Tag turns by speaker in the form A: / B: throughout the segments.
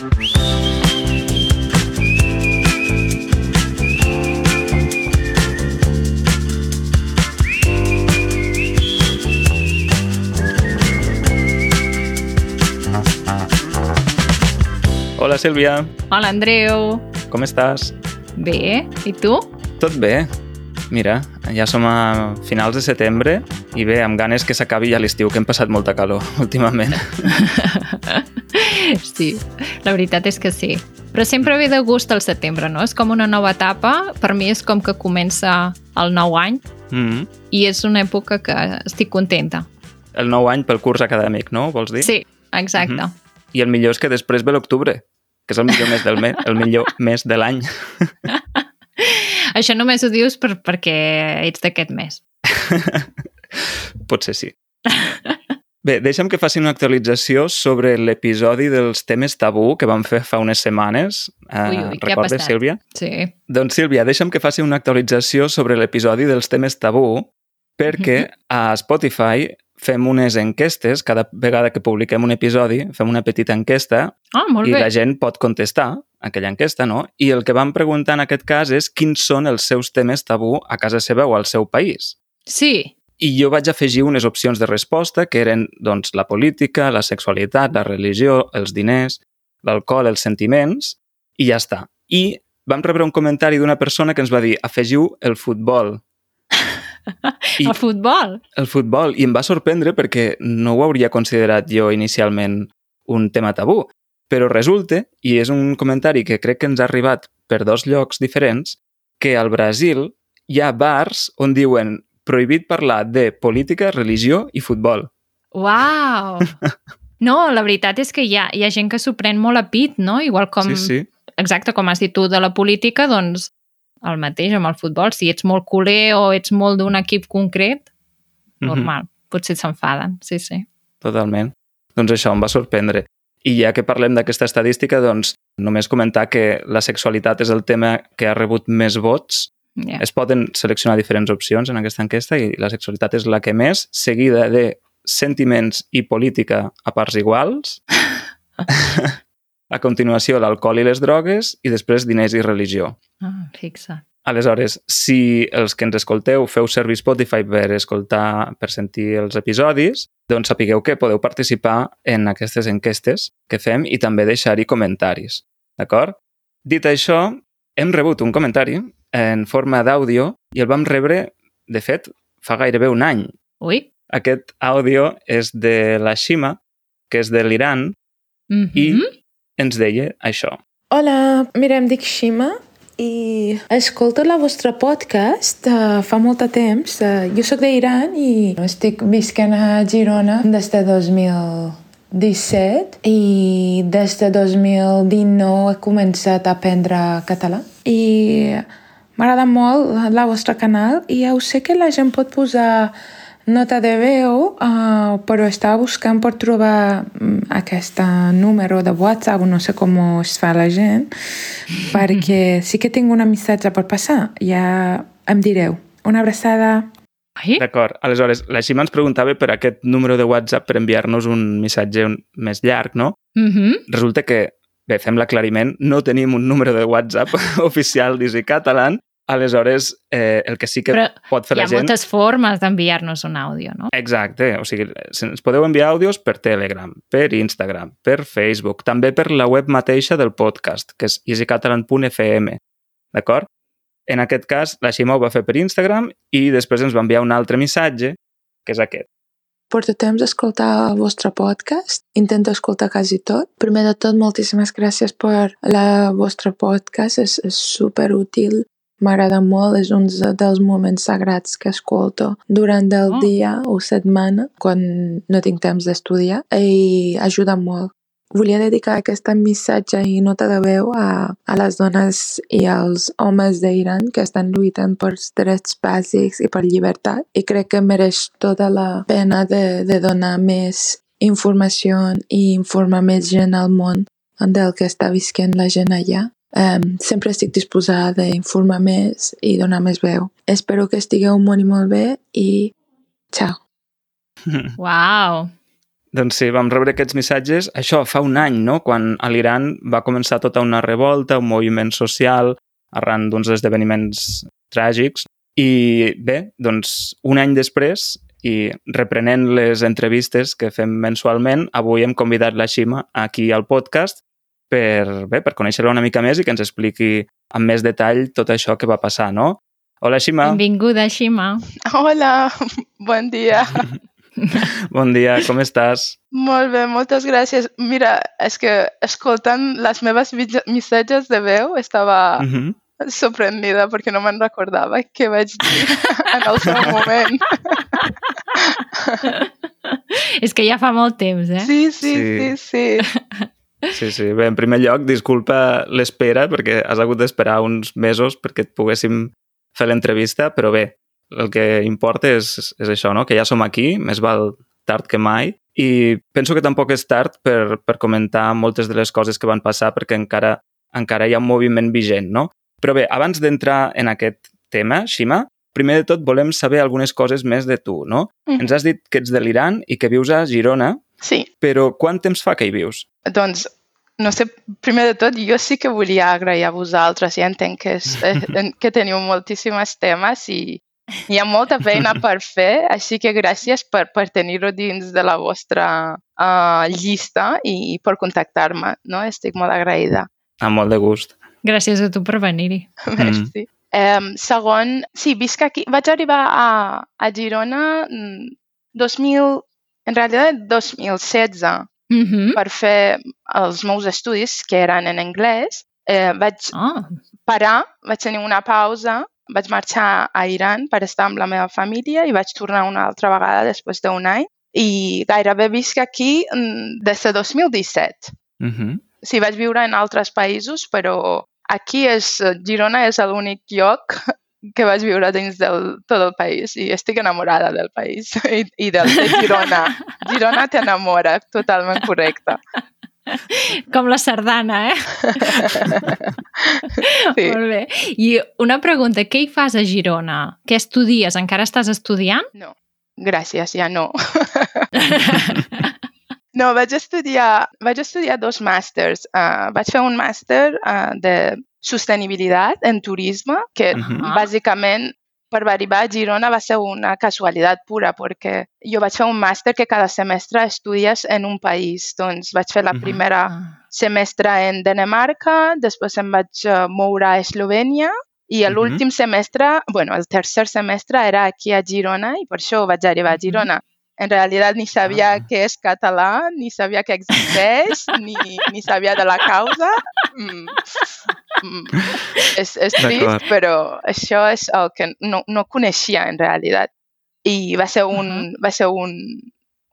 A: Hola, Sílvia.
B: Hola, Andreu.
A: Com estàs?
B: Bé, i tu?
A: Tot bé. Mira, ja som a finals de setembre i bé, amb ganes que s'acabi ja l'estiu, que hem passat molta calor últimament.
B: sí, la veritat és que sí. Però sempre ve de gust el setembre, no? És com una nova etapa. Per mi és com que comença el nou any
A: Mm -hmm.
B: i és una època que estic contenta.
A: El nou any pel curs acadèmic, no? Vols dir?
B: Sí, exacte.
A: Mhm. I el millor és que després ve l'octubre, que és el millor mes del mes, el millor mes de l'any.
B: Això només ho dius per, perquè ets d'aquest mes.
A: Potser sí. Bé, deixa'm que faci una actualització sobre l'episodi dels temes tabú que vam fer fa unes setmanes. Uh,
B: Ui, ui, què ha
A: recordes,
B: passat?
A: Sílvia?
B: Sí.
A: Doncs, Sílvia, deixa'm que faci una actualització sobre l'episodi dels temes tabú perquè
B: Mhm.
A: a Spotify fem unes enquestes, cada vegada que publiquem un episodi, fem una petita enquesta
B: Ah, molt
A: i
B: bé.
A: la gent pot contestar aquella enquesta, no? I el que vam preguntar en aquest cas és quins són els seus temes tabú a casa seva o al seu país.
B: Sí,
A: I jo vaig afegir unes opcions de resposta que eren doncs, la política, la sexualitat, la religió, els diners, l'alcohol, els sentiments, i ja està. I vam rebre un comentari d'una persona que ens va dir afegiu el futbol. I-
B: el futbol.
A: El futbol, i em va sorprendre perquè no ho hauria considerat jo inicialment un tema tabú. Però resulta, i és un comentari que crec que ens ha arribat per dos llocs diferents, que al Brasil hi ha bars on diuen prohibit parlar de política, religió i futbol.
B: Uau! No, la veritat és que hi ha, hi ha gent que s'ho pren molt a pit, no? Igual com,
A: Sí, sí.
B: exacte com has dit tu de la política, doncs el mateix amb el futbol. Si ets molt culer o ets molt d'un equip concret,
A: Mhm.
B: normal. Potser s'enfaden, sí, sí.
A: Totalment. Doncs això em va sorprendre. I ja que parlem d'aquesta estadística, doncs només comentar que la sexualitat és el tema que ha rebut més vots.
B: Yeah.
A: Es poden seleccionar diferents opcions en aquesta enquesta i la sexualitat és la que més, seguida de sentiments i política a parts iguals. a continuació, l'alcohol i les drogues i després diners i religió.
B: Ah, fixa.
A: Aleshores, si els que ens escolteu feu servir Spotify per escoltar, per sentir els episodis, doncs sapigueu que podeu participar en aquestes enquestes que fem i també deixar-hi comentaris. D'acord? Dit això, hem rebut un comentari en forma d'àudio i el vam rebre, de fet, fa gairebé un any.
B: Ui.
A: Aquest àudio és de la Shima, que és de l'Iran,
B: Mm -hmm.
A: i ens deia això.
C: Hola, mira, em dic Shima i escolto la vostra podcast uh, fa molt de temps. Uh, jo sóc d'Iran i estic visquent a Girona des de 2017 i des de 2019 he començat a aprendre català i m'agrada molt la vostra canal i ja ho sé que la gent pot posar nota de veu, uh, però estava buscant per trobar mm, aquest número de WhatsApp, no sé com es fa la gent, perquè sí que tinc una missatge per passar. Ja em direu. Una abraçada.
A: D'acord. Aleshores, la Xima ens preguntava per aquest número de WhatsApp per enviar-nos un missatge un- més llarg, no?
B: mm -hmm.
A: Resulta que, bé, fem l'aclariment, no tenim un número de WhatsApp oficial d'Easy Catalan, aleshores eh, el que sí que
B: Però
A: pot fer
B: hi ha
A: la gent...
B: moltes formes d'enviar-nos un àudio, no?
A: Exacte, o sigui, ens podeu enviar àudios per Telegram, per Instagram, per Facebook, també per la web mateixa del podcast, que és easycatalan.fm, d'acord? En aquest cas, la Xima ho va fer per Instagram i després ens va enviar un altre missatge, que és aquest.
C: Porto temps d'escoltar el vostre podcast. Intento escoltar quasi tot. Primer de tot, moltíssimes gràcies per la vostra podcast. És, és superútil. M'agrada molt. És un dels moments sagrats que escolto durant el
B: Oh.
C: dia o setmana, quan no tinc temps d'estudiar, i ajuda molt. Volia dedicar aquest missatge i nota de veu a, a les dones i als homes d'Iran que estan lluitant per drets bàsics i per llibertat i crec que mereix tota la pena de, de donar més informació i informar més gent al món del que està visquent la gent allà. Um, sempre estic disposada d'informar més i donar més veu. Espero que estigueu molt i molt bé i ciao.
B: Uau!
A: Doncs sí, vam rebre aquests missatges, això fa un any, no?, quan a l'Iran va començar tota una revolta, un moviment social, arran d'uns esdeveniments tràgics. I bé, doncs un any després, i reprenent les entrevistes que fem mensualment, avui hem convidat la Xima aquí al podcast per, bé, per conèixer-la una mica més i que ens expliqui amb més detall tot això que va passar, no? Hola, Xima.
B: Benvinguda, Xima.
D: Hola, bon dia.
A: bon dia, com estàs?
D: Molt bé, moltes gràcies. Mira, és que escoltant les meves missatges de veu estava uh -huh. sorprendida perquè no me'n recordava què vaig dir en el seu moment.
B: és que ja fa molt temps, eh?
D: Sí, sí, sí, sí. sí.
A: Sí, sí. Bé, en primer lloc, disculpa l'espera, perquè has hagut d'esperar uns mesos perquè et poguéssim fer l'entrevista, però bé, el que importa és, és això, no? que ja som aquí, més val tard que mai, i penso que tampoc és tard per, per comentar moltes de les coses que van passar perquè encara, encara hi ha un moviment vigent, no? Però bé, abans d'entrar en aquest tema, Xima, primer de tot volem saber algunes coses més de tu, no? Mm. Ens has dit que ets de l'Iran i que vius a Girona,
D: Sí.
A: Però quant temps fa que hi vius?
D: Doncs, no sé, primer de tot, jo sí que volia agrair a vosaltres. Ja entenc que, és, eh, que teniu moltíssims temes i hi ha molta feina per fer, així que gràcies per, per tenir-ho dins de la vostra uh, llista i, i per contactar-me. No? Estic molt agraïda.
A: Amb molt de gust.
B: Gràcies a tu per venir-hi.
D: Merci. Mm. Um, segon, sí, visc aquí. Vaig arribar a, a Girona 2000, mm, en realitat 2016
B: mm -hmm.
D: per fer els meus estudis, que eren en anglès. Eh, vaig
B: oh.
D: parar, vaig tenir una pausa, vaig marxar a Iran per estar amb la meva família i vaig tornar una altra vegada després d'un any i gairebé visc aquí mm, des de 2017.
A: Mm -hmm.
D: Sí, vaig viure en altres països, però aquí és, Girona és l'únic lloc que vaig viure dins del tot el país i estic enamorada del país i, i del, de Girona. Girona t'enamora, totalment correcte.
B: Com la sardana, eh?
D: Sí.
B: Molt bé. I una pregunta, què hi fas a Girona? Què estudies? Encara estàs estudiant?
D: No, gràcies, ja no. No, vaig estudiar, vaig estudiar dos màsters. Uh, vaig fer un màster uh, de sostenibilitat en turisme, que uh -huh. bàsicament per arribar a Girona va ser una casualitat pura, perquè jo vaig fer un màster que cada semestre estudies en un país. Doncs vaig fer la primera uh -huh. semestre en Dinamarca, després em vaig moure a Eslovènia i l'últim uh -huh. semestre, bueno, el tercer semestre era aquí a Girona i per això vaig arribar a Girona en realitat ni sabia ah. què és català, ni sabia que existeix, ni, ni sabia de la causa. Mm. Mm. És, és trist, però això és el que no, no coneixia en realitat. I va ser, un, uh -huh. va ser un,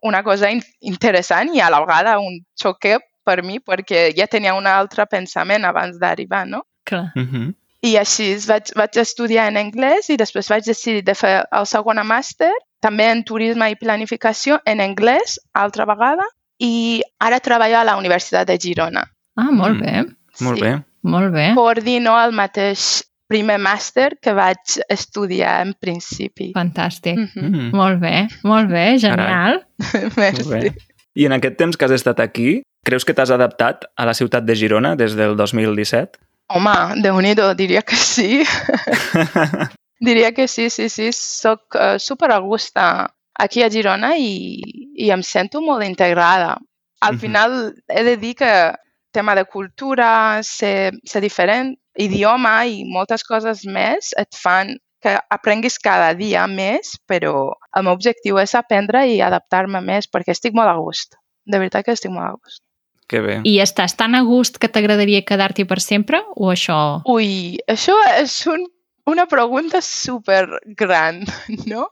D: una cosa in interessant i a la vegada un xoque per mi perquè ja tenia un altre pensament abans d'arribar, no?
B: Clar.
A: Uh -huh.
D: I així vaig, vaig estudiar en anglès i després vaig decidir de fer el segon màster també en turisme i planificació en anglès, altra vegada, i ara treballo a la Universitat de Girona.
B: Ah, molt bé.
A: Mm, molt bé.
B: Molt bé.
D: Coordino el mateix primer màster que vaig estudiar en principi.
B: Fantàstic.
D: Mm -hmm.
A: Mm.
B: Molt bé, molt bé, genial.
D: Merci.
A: Molt bé. I en aquest temps que has estat aquí, creus que t'has adaptat a la ciutat de Girona des del 2017?
D: Home, de nhi diria que sí. Diria que sí, sí, sí. Soc uh, super a gust aquí a Girona i, i em sento molt integrada. Al uh -huh. final he de dir que tema de cultura, ser, ser diferent, idioma i moltes coses més et fan que aprenguis cada dia més, però el meu objectiu és aprendre i adaptar-me més perquè estic molt a gust. De veritat que estic molt a gust.
A: Que bé.
B: I estàs tan a gust que t'agradaria quedar-t'hi per sempre o això?
D: Ui, això és un una pregunta super gran, no?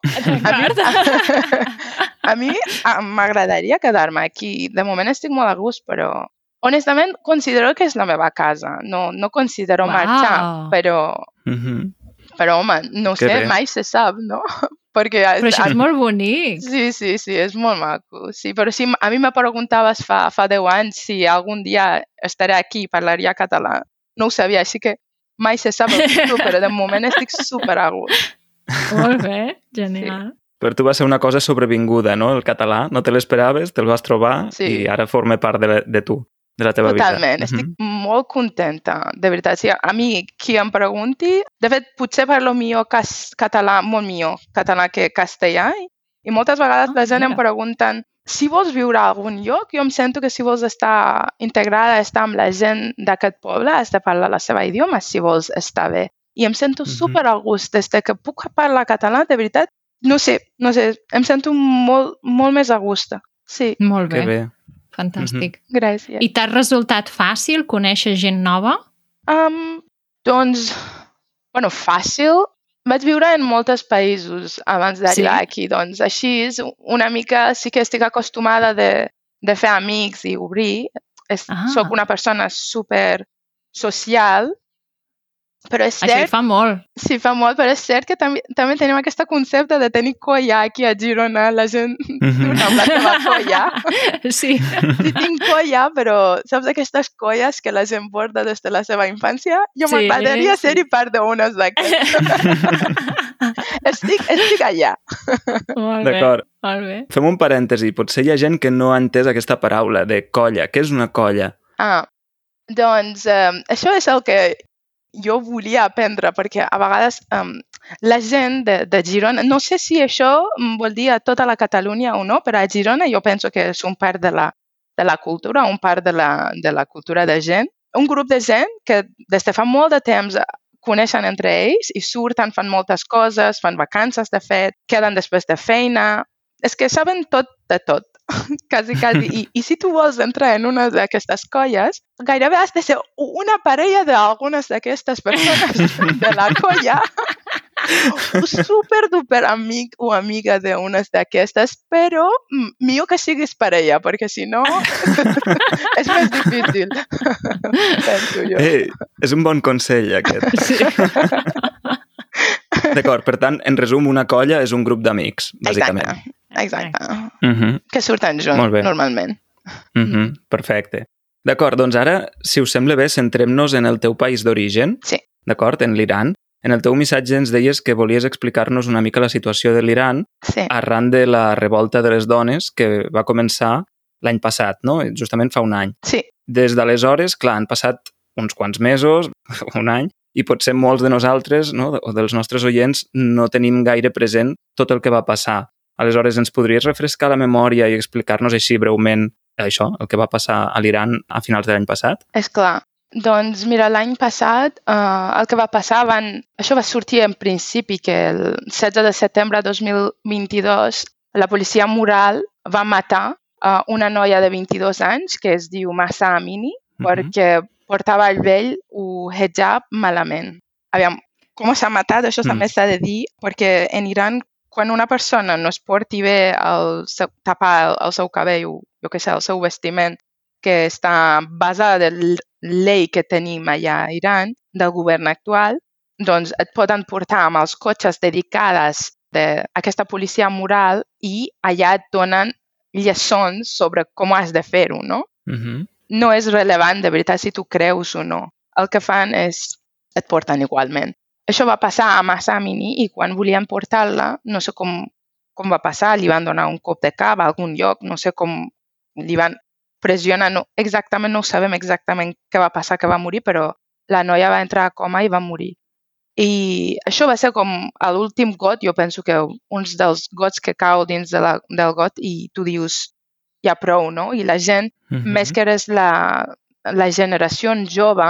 D: A mi, a mi m'agradaria quedar-me aquí. De moment estic molt a gust, però honestament considero que és la meva casa. No, no considero
B: Wow.
D: marxar, però,
A: Uh -huh.
D: però home, no
A: Que
D: sé,
A: bé.
D: mai se sap, no? Perquè
B: Però això
D: a,
B: és molt bonic.
D: Sí, sí, sí, és molt maco. Sí, però si a mi me preguntaves fa, fa 10 anys si algun dia estaré aquí i parlaria català, no ho sabia, així que mai se sap el futur, però de moment estic super a gust.
B: Molt bé, genial.
A: Per tu va ser una cosa sobrevinguda, no? El català, no te l'esperaves, te'l vas trobar sí. i ara forma part de, de tu, de la teva
D: Totalment.
A: vida.
D: Totalment, estic uh -huh. molt contenta, de veritat. Si a mi, qui em pregunti... De fet, potser parlo millor cas, català, molt millor català que castellà, i moltes vegades ah, la gent mira. em pregunten si vols viure a algun lloc, jo em sento que si vols estar integrada, estar amb la gent d'aquest poble, has de parlar la seva idioma si vols estar bé. I em sento uh -huh. super al gust des que puc parlar català, de veritat, no sé, no sé, em sento molt, molt més a gust. Sí.
B: Molt bé.
A: Que bé.
B: Fantàstic.
D: Mm -hmm. Gràcies.
B: I t'ha resultat fàcil conèixer gent nova?
D: Um, doncs, bueno, fàcil. Vaig viure en molts països abans d'arribar sí? aquí, doncs així és una mica, sí que estic acostumada de, de fer amics i obrir. Ah. Soc una persona super social però és cert...
B: Això fa molt.
D: Sí, fa molt, però és cert que també, també tenim aquest concepte de tenir colla aquí a Girona, la gent mm -hmm. la teva colla.
B: Sí.
D: Sí, tinc colla, però saps aquestes colles que la gent porta des de la seva infància? Jo sí, m'agradaria sí. ser-hi part d'unes d'aquestes. estic, estic allà.
A: D'acord.
B: Molt bé.
A: Fem un parèntesi. Potser hi ha gent que no ha entès aquesta paraula de colla. Què és una colla?
D: Ah, doncs eh, això és el que jo volia aprendre, perquè a vegades um, la gent de, de Girona, no sé si això vol dir a tota la Catalunya o no, però a Girona jo penso que és un part de la, de la cultura, un part de la, de la cultura de gent. Un grup de gent que des de fa molt de temps coneixen entre ells i surten, fan moltes coses, fan vacances de fet, queden després de feina. És que saben tot de tot. quasi, quasi. I, I si tu vols entrar en una d'aquestes colles, gairebé has de ser una parella d'algunes d'aquestes persones de la colla un super duper amic o amiga d'unes d'aquestes, però millor que siguis parella, perquè si no és més difícil, penso jo.
A: Hey, és un bon consell, aquest. Sí. D'acord, per tant, en resum, una colla és un grup d'amics, bàsicament.
D: Exacte. Exacte. Uh -huh. Que surten junts, normalment.
A: Uh -huh. Perfecte. D'acord, doncs ara, si us sembla bé, centrem-nos en el teu país d'origen.
D: Sí.
A: D'acord, en l'Iran. En el teu missatge ens deies que volies explicar-nos una mica la situació de l'Iran
D: sí.
A: arran de la revolta de les dones que va començar l'any passat, no? Justament fa un any.
D: Sí.
A: Des d'aleshores, clar, han passat uns quants mesos, un any, i potser molts de nosaltres, no, o dels nostres oients, no tenim gaire present tot el que va passar. Aleshores, ens podries refrescar la memòria i explicar-nos així breument això, el que va passar a l'Iran a finals de l'any passat?
D: És clar. Doncs mira, l'any passat eh, el que va passar, van... això va sortir en principi que el 16 de setembre de 2022 la policia moral va matar eh, una noia de 22 anys que es diu Massa Amini mm -hmm. perquè portava el vell o hijab malament. Aviam, com s'ha matat, això mm. també s'ha de dir, perquè en Iran quan una persona no es porti bé el seu, tapar el, el seu cabell o, jo què sé, el seu vestiment, que està basada en la llei que tenim allà a Iran, del govern actual, doncs et poden portar amb els cotxes dedicades d'aquesta policia moral i allà et donen lliçons sobre com has de fer-ho, no?
A: Uh -huh.
D: No és relevant de veritat si tu creus o no. El que fan és et porten igualment. Això va passar a Massamini i quan volien portar-la, no sé com, com va passar, li van donar un cop de cap a algun lloc, no sé com li van pressionar, no, exactament no sabem exactament què va passar, que va morir, però la noia va entrar a coma i va morir. I això va ser com l'últim got, jo penso que uns dels gots que cau dins de la, del got i tu dius, ja prou, no? I la gent, mm -hmm. més que eres la, la generació jove,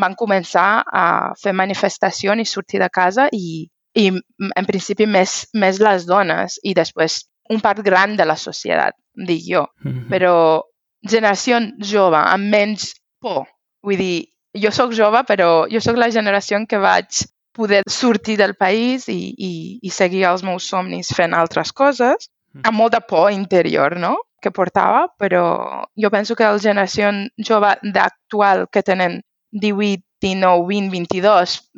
D: van començar a fer manifestacions i sortir de casa i, i en principi més, més les dones i després un part gran de la societat, dic jo. Mm -hmm. Però generació jove, amb menys por. Vull dir, jo sóc jove, però jo sóc la generació en què vaig poder sortir del país i, i, i seguir els meus somnis fent altres coses, mm. amb molta por interior, no?, que portava, però jo penso que la generació jove d'actual que tenen 18, 19, 20, 22,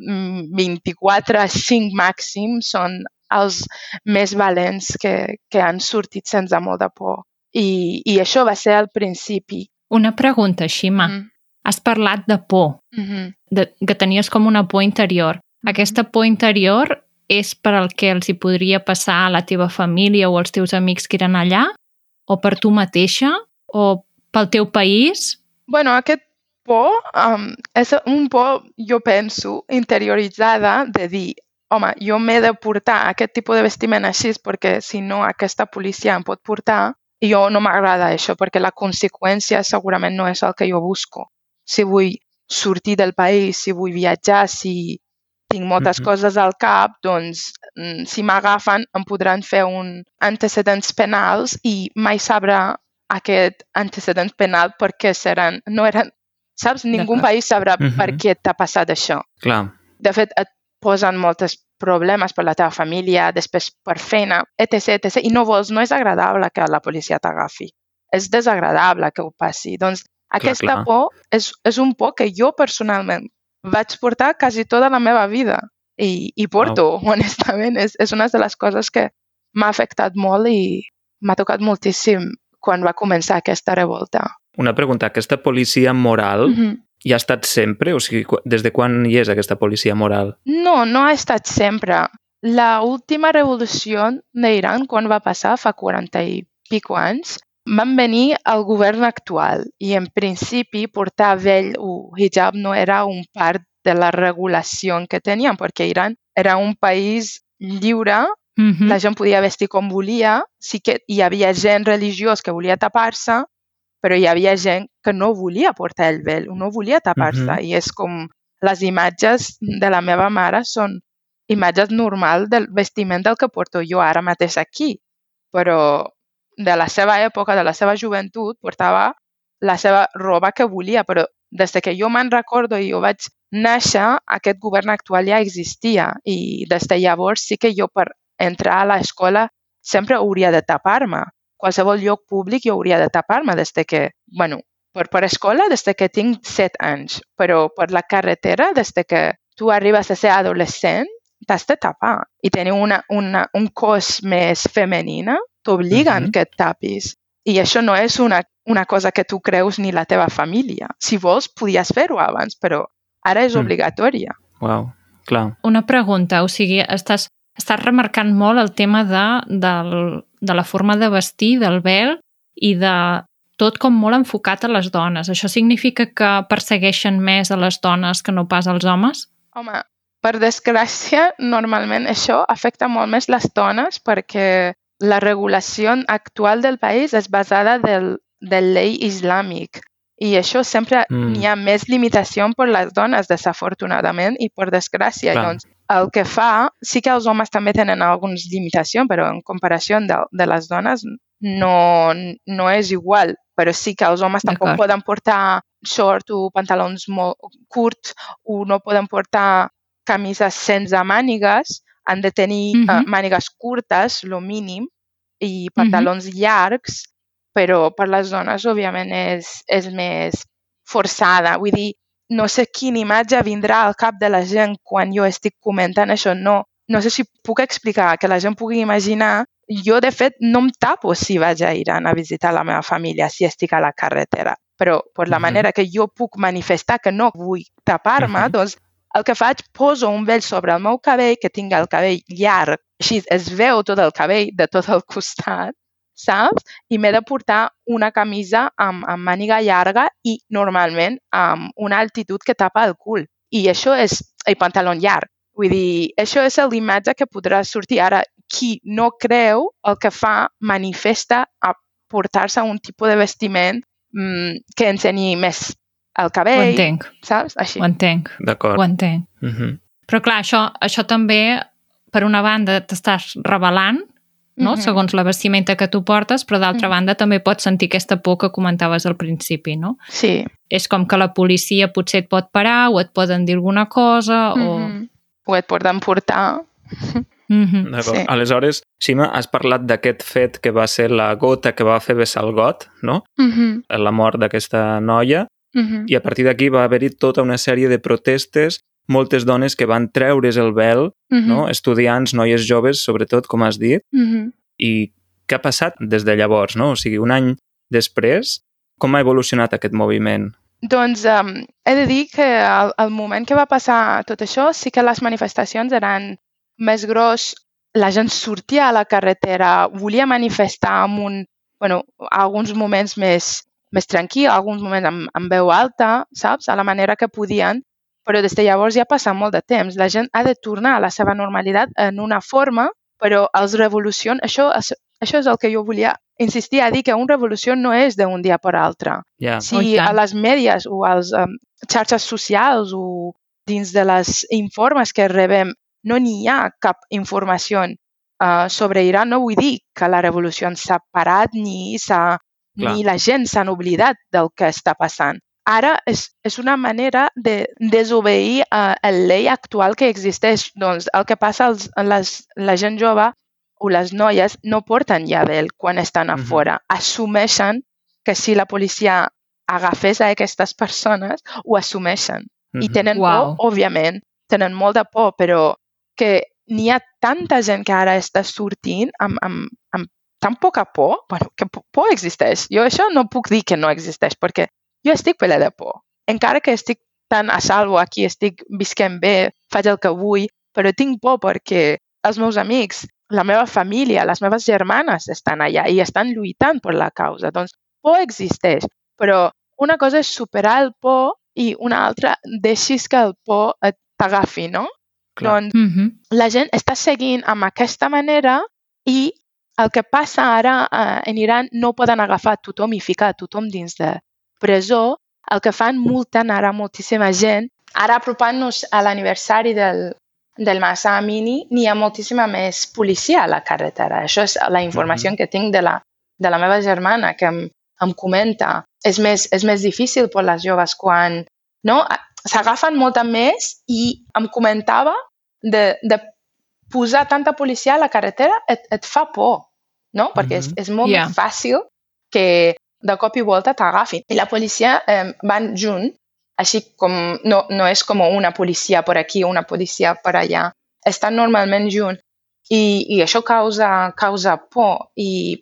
D: 24, 5 màxim són els més valents que, que han sortit sense molt de por. I, I això va ser al principi.
B: Una pregunta, Xima. Mm. Has parlat de por,
D: mm -hmm.
B: de, que tenies com una por interior. Aquesta por interior és per al que els hi podria passar a la teva família o als teus amics que eren allà? O per tu mateixa? O pel teu país?
D: bueno, aquest por um, és un por, jo penso, interioritzada de dir home, jo m'he de portar aquest tipus de vestiment així perquè si no aquesta policia em pot portar i jo no m'agrada això perquè la conseqüència segurament no és el que jo busco. Si vull sortir del país, si vull viatjar, si tinc moltes mm -hmm. coses al cap, doncs mm, si m'agafen em podran fer un antecedents penals i mai sabrà aquest antecedent penal perquè seran, no eren, saps? Ningú país sabrà mm -hmm. per què t'ha passat això.
A: Clar.
D: De fet, et posen molts problemes per la teva família, després per feina, etc, etc. I no vols, no és agradable que la policia t'agafi. És desagradable que ho passi. Doncs aquesta clar, clar. por és, és un por que jo personalment vaig portar quasi tota la meva vida i, i porto, oh. honestament. És, és una de les coses que m'ha afectat molt i m'ha tocat moltíssim quan va començar aquesta revolta.
A: Una pregunta, aquesta policia moral mm -hmm. hi ha estat sempre? O sigui, des de quan hi és aquesta policia moral?
D: No, no ha estat sempre. La última revolució d'Iran, quan va passar, fa 40 i pico anys, van venir al govern actual i en principi portar vell o hijab no era un part de la regulació que tenien perquè Iran era un país lliure Mm -hmm. La gent podia vestir com volia, sí que hi havia gent religiós que volia tapar-se, però hi havia gent que no volia portar el vel, no volia tapar-se. Mm -hmm. I és com les imatges de la meva mare són imatges normal del vestiment del que porto jo ara mateix aquí. Però de la seva època, de la seva joventut, portava la seva roba que volia, però des que jo me'n recordo i jo vaig néixer, aquest govern actual ja existia i des de llavors sí que jo per entrar a l'escola sempre hauria de tapar-me. Qualsevol lloc públic jo hauria de tapar-me des de que, bueno, per, per escola des de que tinc 7 anys, però per la carretera des de que tu arribes a ser adolescent t'has de tapar i tenir una, una, un cos més femenina t'obliguen uh -huh. que et tapis. I això no és una, una cosa que tu creus ni la teva família. Si vols, podies fer-ho abans, però ara és mm. obligatòria.
A: Wow, clar.
B: Una pregunta, o sigui, estàs estàs remarcant molt el tema de, de, de la forma de vestir, del vel i de tot com molt enfocat a les dones. Això significa que persegueixen més a les dones que no pas als homes?
D: Home, per desgràcia, normalment això afecta molt més les dones perquè la regulació actual del país és basada del, del llei islàmic i això sempre mm. hi ha més limitació per les dones, desafortunadament, i per desgràcia. Clar. Doncs, el que fa, sí que els homes també tenen algunes limitacions, però en comparació de, de les dones no, no és igual. Però sí que els homes tampoc poden portar short o pantalons molt curts o no poden portar camises sense mànigues, han de tenir mm -hmm. uh, mànigues curtes, lo mínim, i pantalons mm -hmm. llargs, però per les dones, òbviament, és, és més forçada. Vull dir, no sé quina imatge vindrà al cap de la gent quan jo estic comentant això. No, no sé si puc explicar, que la gent pugui imaginar. Jo, de fet, no em tapo si vaig a Iran a visitar la meva família, si estic a la carretera. Però per la manera que jo puc manifestar que no vull tapar-me, -huh. doncs el que faig, poso un vell sobre el meu cabell, que tingui el cabell llarg, així es veu tot el cabell de tot el costat, saps? I m'he de portar una camisa amb, amb màniga llarga i normalment amb una altitud que tapa el cul. I això és el pantaló llarg. Vull dir, això és l'imatge que podrà sortir. Ara, qui no creu el que fa manifesta a portar-se un tipus de vestiment mmm, que ensenyi més el cabell.
B: Ho entenc.
D: Saps? Així.
B: Ho entenc.
A: D'acord.
B: Ho entenc. Uh -huh. Però clar, això, això també, per una banda, t'estàs revelant no? Uh -huh. segons la vestimenta que tu portes, però d'altra uh -huh. banda també pots sentir aquesta por que comentaves al principi, no?
D: Sí.
B: És com que la policia potser et pot parar o et poden dir alguna cosa uh -huh. o...
D: O et poden portar.
A: Mm -hmm. sí. Aleshores, Xima, has parlat d'aquest fet que va ser la gota que va fer vessar el got, no? Mm -hmm. La mort d'aquesta noia. Mm -hmm. I a partir d'aquí va haver-hi tota una sèrie de protestes moltes dones que van treure's el vel, uh -huh. no? estudiants, noies joves, sobretot, com has dit, uh -huh. i què ha passat des de llavors? No? O sigui, un any després, com ha evolucionat aquest moviment?
D: Doncs um, he de dir que al, al moment que va passar tot això sí que les manifestacions eren més gros, la gent sortia a la carretera, volia manifestar amb un, bueno, alguns moments més, més tranquil, alguns moments amb, amb veu alta, saps? A la manera que podien, però des de llavors ja passa molt de temps. La gent ha de tornar a la seva normalitat en una forma, però els revolucions, això, això és el que jo volia insistir a dir, que una revolució no és d'un dia per altre.
A: Yeah.
D: Si oh, a les mèdies o als um, xarxes socials o dins de les informes que rebem no n'hi ha cap informació uh, sobre Iran, no vull dir que la revolució s'ha parat ni, ni la gent s'han oblidat del que està passant. Ara és, és una manera de desobeir uh, el llei actual que existeix. Doncs el que passa als, les, la gent jove o les noies no porten llavel quan estan a fora. Uh -huh. Assumeixen que si la policia agafés a aquestes persones, ho assumeixen. Uh -huh. I tenen wow. por, òbviament, tenen molt de por, però que n'hi ha tanta gent que ara està sortint amb, amb, amb tan poca por, bueno, que por existeix. Jo això no puc dir que no existeix, perquè jo estic ple de por. Encara que estic tan a salvo aquí, estic visquent bé, faig el que vull, però tinc por perquè els meus amics, la meva família, les meves germanes estan allà i estan lluitant per la causa. Doncs por existeix, però una cosa és superar el por i una altra deixis que el por t'agafi, no? Clar. Doncs mm -hmm. la gent està seguint amb aquesta manera i el que passa ara eh, en Iran no poden agafar tothom i ficar tothom dins de presó. El que fan multen ara moltíssima gent. Ara apropant-nos a l'aniversari del, del Massa Amini, n'hi ha moltíssima més policia a la carretera. Això és la informació mm -hmm. que tinc de la, de la meva germana, que em, em comenta. És més, és més difícil per les joves quan no? s'agafen molta més i em comentava de, de posar tanta policia a la carretera et, et fa por, no? Perquè mm -hmm. és, és molt yeah. fàcil que de cop i volta t'agafin. I la policia eh, van junt, així com no, no és com una policia per aquí una policia per allà, estan normalment junt. I, i això causa, causa por i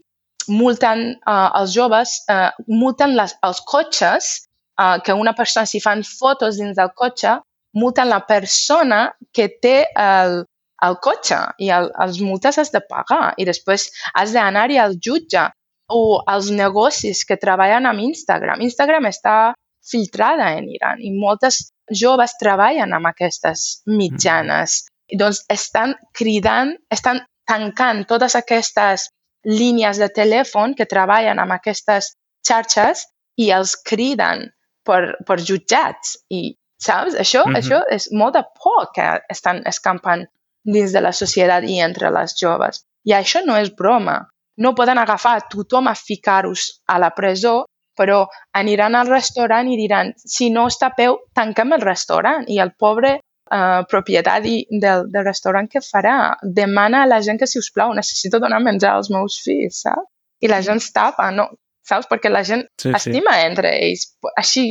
D: multen uh, els joves, uh, multen les, els cotxes, uh, que una persona, si fan fotos dins del cotxe, multen la persona que té el, el cotxe i el, els multes has de pagar i després has d'anar-hi al jutge o els negocis que treballen amb Instagram. Instagram està filtrada en Iran i moltes joves treballen amb aquestes mitjanes. I doncs estan cridant, estan tancant totes aquestes línies de telèfon que treballen amb aquestes xarxes i els criden per, per jutjats. I Saps? Això, mm -hmm. això és molt de por que estan escampant dins de la societat i entre les joves. I això no és broma. No poden agafar tothom a ficar-los a la presó, però aniran al restaurant i diran si no està a peu, tanquem el restaurant. I el pobre uh, propietari del, del restaurant què farà? Demana a la gent que, si us plau, necessito donar menjar als meus fills, saps? I la gent es tapa, no? Saps? Perquè la gent sí, estima sí. entre ells. Així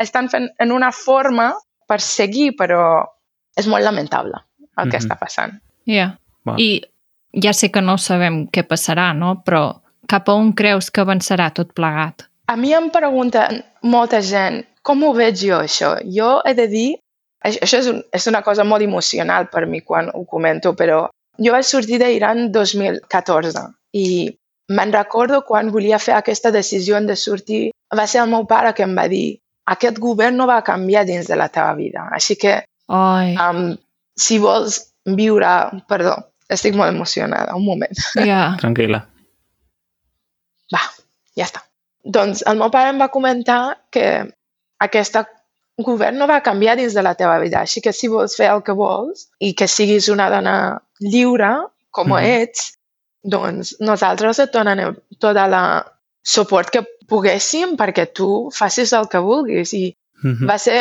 D: estan fent en una forma per seguir, però és molt lamentable el que mm -hmm. està passant.
B: Ja. Yeah. Wow. I ja sé que no sabem què passarà, no? Però cap a on creus que avançarà tot plegat?
D: A mi em pregunta molta gent com ho veig jo, això. Jo he de dir, això és, un, és una cosa molt emocional per mi quan ho comento, però jo vaig sortir d'Iran 2014 i me'n recordo quan volia fer aquesta decisió de sortir, va ser el meu pare que em va dir aquest govern no va canviar dins de la teva vida. Així que,
B: Ai.
D: Um, si vols viure... Perdó, estic molt emocionada, un moment.
B: Yeah.
A: Tranquil·la.
D: Va, ja està. Doncs el meu pare em va comentar que aquesta govern no va canviar dins de la teva vida. Així que si vols fer el que vols i que siguis una dona lliure, com mm. ets, doncs nosaltres et donem tota la suport que poguéssim perquè tu facis el que vulguis. I mhm. -huh. va ser,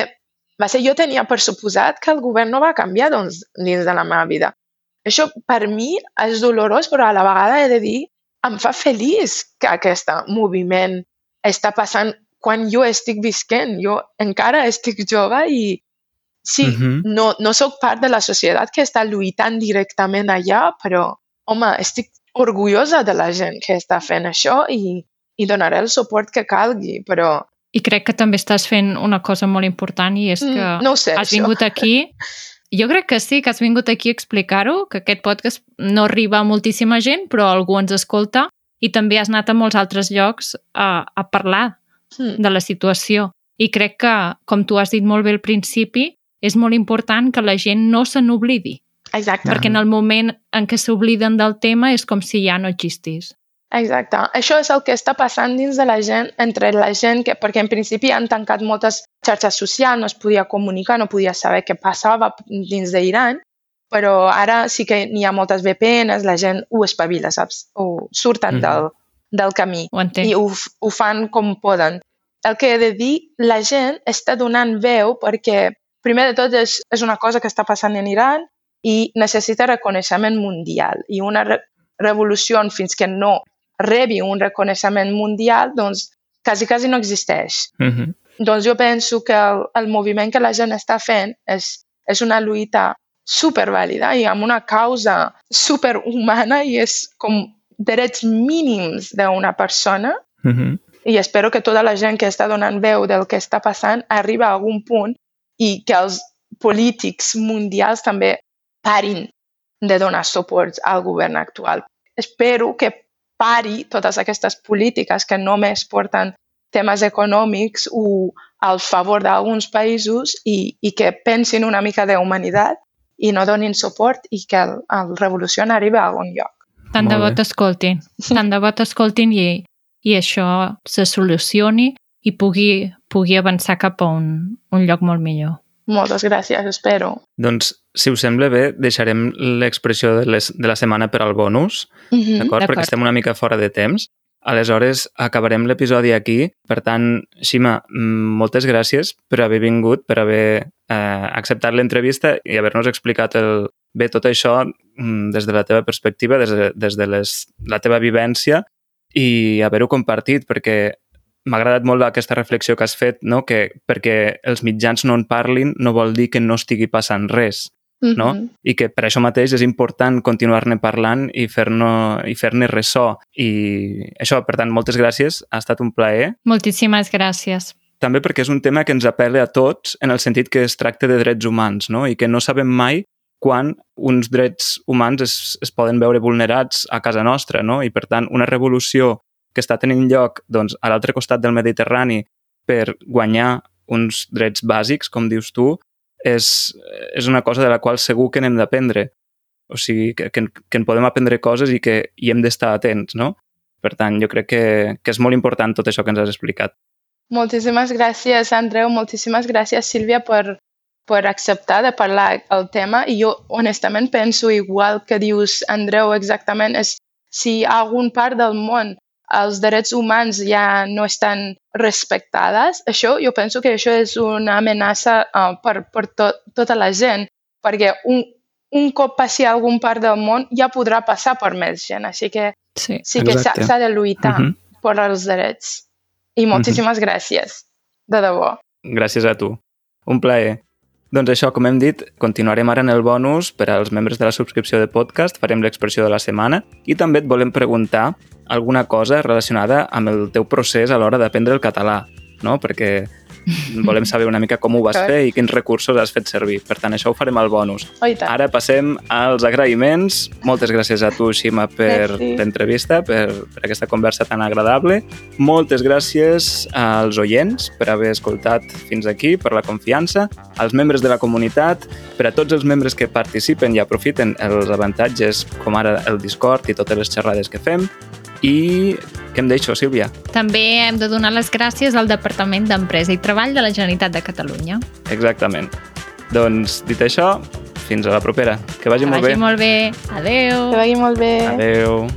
D: va ser, jo tenia per suposat que el govern no va canviar doncs, dins de la meva vida. Això per mi és dolorós, però a la vegada he de dir, em fa feliç que aquest moviment està passant quan jo estic visquent. Jo encara estic jove i sí, uh mhm. -huh. no, no sóc part de la societat que està lluitant directament allà, però, home, estic orgullosa de la gent que està fent això i, i donaré el suport que calgui, però...
B: I crec que també estàs fent una cosa molt important i és que
D: mm, no sé,
B: has això. vingut aquí Jo crec que sí, que has vingut aquí a explicar-ho, que aquest podcast no arriba a moltíssima gent, però algú ens escolta i també has anat a molts altres llocs a, a parlar mm. de la situació. I crec que, com tu has dit molt bé al principi, és molt important que la gent no se n'oblidi.
D: Exacte.
B: Perquè en el moment en què s'obliden del tema és com si ja no existís.
D: Exacte. Això és el que està passant dins de la gent, entre la gent, que, perquè en principi han tancat moltes xarxes socials, no es podia comunicar, no podia saber què passava dins d'Iran, però ara sí que n'hi ha moltes VPNs, la gent ho espavila, saps? O surten mm -hmm. del, del camí
B: ho
D: i ho, ho fan com poden. El que he de dir, la gent està donant veu perquè, primer de tot, és, és una cosa que està passant en Iran i necessita reconeixement mundial i una re revolució fins que no rebi un reconeixement mundial, doncs quasi, quasi no existeix.
A: Mm -hmm.
D: Doncs jo penso que el, el moviment que la gent està fent és, és una lluita supervàlida i amb una causa superhumana i és com drets mínims d'una persona
A: mm -hmm.
D: i espero que tota la gent que està donant veu del que està passant arriba a algun punt i que els polítics mundials també parin de donar suport al govern actual. Espero que pari totes aquestes polítiques que només porten temes econòmics o al favor d'alguns països i, i que pensin una mica de humanitat i no donin suport i que el, el revolució arribi a algun lloc.
B: Tant de bo t'escoltin, tant de bo t'escoltin i, i això se solucioni i pugui, pugui avançar cap a un, un lloc molt millor.
D: Moltes gràcies, espero.
A: Doncs, si us sembla bé, deixarem l'expressió de, les, de la setmana per al bonus,
D: mm -hmm.
A: d'acord? Perquè estem una mica fora de temps. Aleshores, acabarem l'episodi aquí. Per tant, Xima, moltes gràcies per haver vingut, per haver eh, acceptat l'entrevista i haver-nos explicat el, bé tot això des de la teva perspectiva, des de, des de les, la teva vivència i haver-ho compartit, perquè m'ha agradat molt aquesta reflexió que has fet, no? que perquè els mitjans no en parlin no vol dir que no estigui passant res. No?
D: Mm -hmm.
A: I que per això mateix és important continuar-ne parlant i fer-ne i fer ressò. I això, per tant, moltes gràcies. Ha estat un plaer.
B: Moltíssimes gràcies.
A: També perquè és un tema que ens apela a tots en el sentit que es tracta de drets humans no? i que no sabem mai quan uns drets humans es, es poden veure vulnerats a casa nostra. No? I, per tant, una revolució que està tenint lloc doncs, a l'altre costat del Mediterrani per guanyar uns drets bàsics, com dius tu, és, és una cosa de la qual segur que n'hem d'aprendre. O sigui, que, que, que en podem aprendre coses i que hi hem d'estar atents, no? Per tant, jo crec que, que és molt important tot això que ens has explicat.
D: Moltíssimes gràcies, Andreu. Moltíssimes gràcies, Sílvia, per, per acceptar de parlar el tema. I jo, honestament, penso igual que dius, Andreu, exactament, és si a algun part del món els drets humans ja no estan respectades, això jo penso que això és una amenaça uh, per, per to, tota la gent, perquè un, un cop passi a algun part del món ja podrà passar per més gent, així que
B: sí,
D: sí que s'ha de lluitar uh
A: Mhm.
D: -huh. per als drets. I moltíssimes uh -huh. gràcies, de debò.
A: Gràcies a tu. Un plaer. Doncs això, com hem dit, continuarem ara en el bonus per als membres de la subscripció de podcast, farem l'expressió de la setmana i també et volem preguntar alguna cosa relacionada amb el teu procés a l'hora d'aprendre el català, no? Perquè volem saber una mica com ho vas fer i quins recursos has fet servir. Per tant, això ho farem al bonus.
D: Oh.
A: Ara passem als agraïments. Moltes gràcies a tu, Xima, per l'entrevista, per, per aquesta conversa tan agradable. Moltes gràcies als oients per haver escoltat fins aquí, per la confiança, als membres de la comunitat, per a tots els membres que participen i aprofiten els avantatges com ara el Discord i totes les xerrades que fem. I què em deixo, Sílvia?
B: També hem de donar les gràcies al Departament d'Empresa i Treball de la Generalitat de Catalunya.
A: Exactament. Doncs, dit això, fins a la propera. Que vagi
B: Que
A: molt
B: vagi
A: bé.
B: molt bé. Adeu.
D: Que vagi molt bé.
A: Adeu.